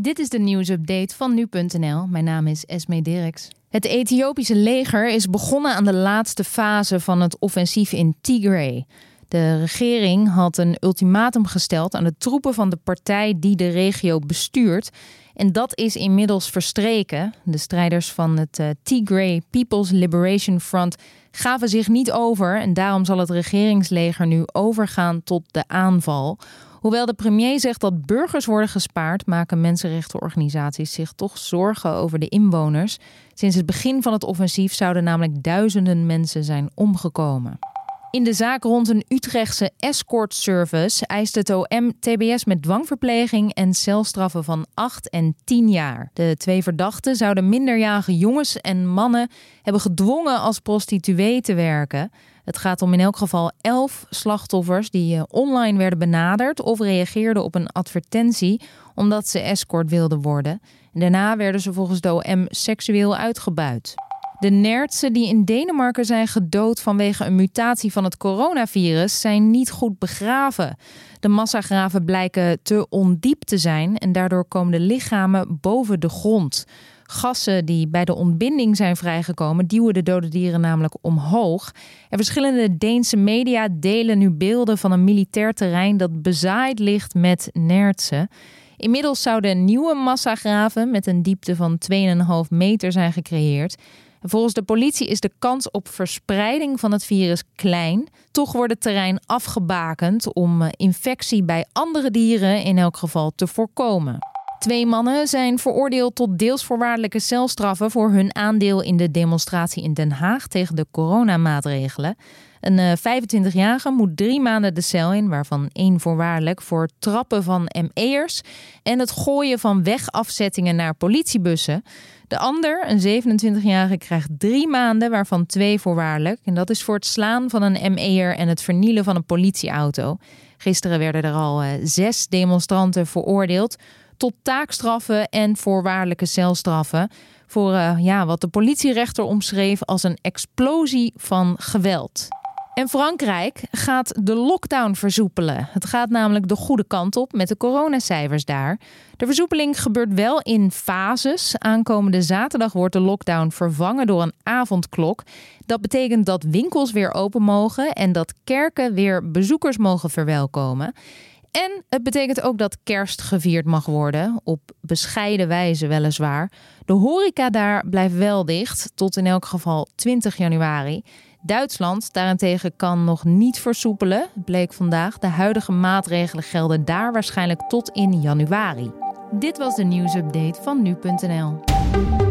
Dit is de nieuwsupdate van nu.nl. Mijn naam is Esme Dirks. Het Ethiopische leger is begonnen aan de laatste fase van het offensief in Tigray. De regering had een ultimatum gesteld aan de troepen van de partij die de regio bestuurt. En dat is inmiddels verstreken. De strijders van het uh, Tigray People's Liberation Front gaven zich niet over. En daarom zal het regeringsleger nu overgaan tot de aanval. Hoewel de premier zegt dat burgers worden gespaard, maken mensenrechtenorganisaties zich toch zorgen over de inwoners. Sinds het begin van het offensief zouden namelijk duizenden mensen zijn omgekomen. In de zaak rond een Utrechtse escort service eist het OM TBS met dwangverpleging en celstraffen van 8 en 10 jaar. De twee verdachten zouden minderjarige jongens en mannen hebben gedwongen als prostituee te werken. Het gaat om in elk geval 11 slachtoffers die eh, online werden benaderd of reageerden op een advertentie omdat ze escort wilden worden. En daarna werden ze volgens de OM seksueel uitgebuit. De nertsen die in Denemarken zijn gedood vanwege een mutatie van het coronavirus zijn niet goed begraven. De massagraven blijken te ondiep te zijn en daardoor komen de lichamen boven de grond. Gassen die bij de ontbinding zijn vrijgekomen, duwen de dode dieren namelijk omhoog. En verschillende Deense media delen nu beelden van een militair terrein dat bezaaid ligt met nertsen. Inmiddels zouden nieuwe massagraven met een diepte van 2,5 meter zijn gecreëerd. Volgens de politie is de kans op verspreiding van het virus klein. Toch wordt het terrein afgebakend om eh, infectie bij andere dieren in elk geval te voorkomen. Twee mannen zijn veroordeeld tot deels voorwaardelijke celstraffen voor hun aandeel in de demonstratie in Den Haag tegen de coronamaatregelen. Een 25-jarige eh, moet drie maanden de cel in, waarvan één voorwaardelijk voor trappen van ME'ers en het gooien van wegafzettingen naar politiebussen. De ander, een 27-jarige, krijgt drie maanden, waarvan twee voorwaardelijk. En dat is voor het slaan van een ME'er en het vernielen van een politieauto. Gisteren werden er al uh, zes demonstranten veroordeeld tot taakstraffen en voorwaardelijke celstraffen. Voor uh, ja, wat de politierechter omschreef als een explosie van geweld. En Frankrijk gaat de lockdown versoepelen. Het gaat namelijk de goede kant op met de coronacijfers daar. De versoepeling gebeurt wel in fases. Aankomende zaterdag wordt de lockdown vervangen door een avondklok. Dat betekent dat winkels weer open mogen en dat kerken weer bezoekers mogen verwelkomen. En het betekent ook dat kerst gevierd mag worden, op bescheiden wijze weliswaar. De horeca daar blijft wel dicht, tot in elk geval 20 januari. Duitsland daarentegen kan nog niet versoepelen, bleek vandaag. De huidige maatregelen gelden daar waarschijnlijk tot in januari. Dit was de nieuwsupdate van nu.nl.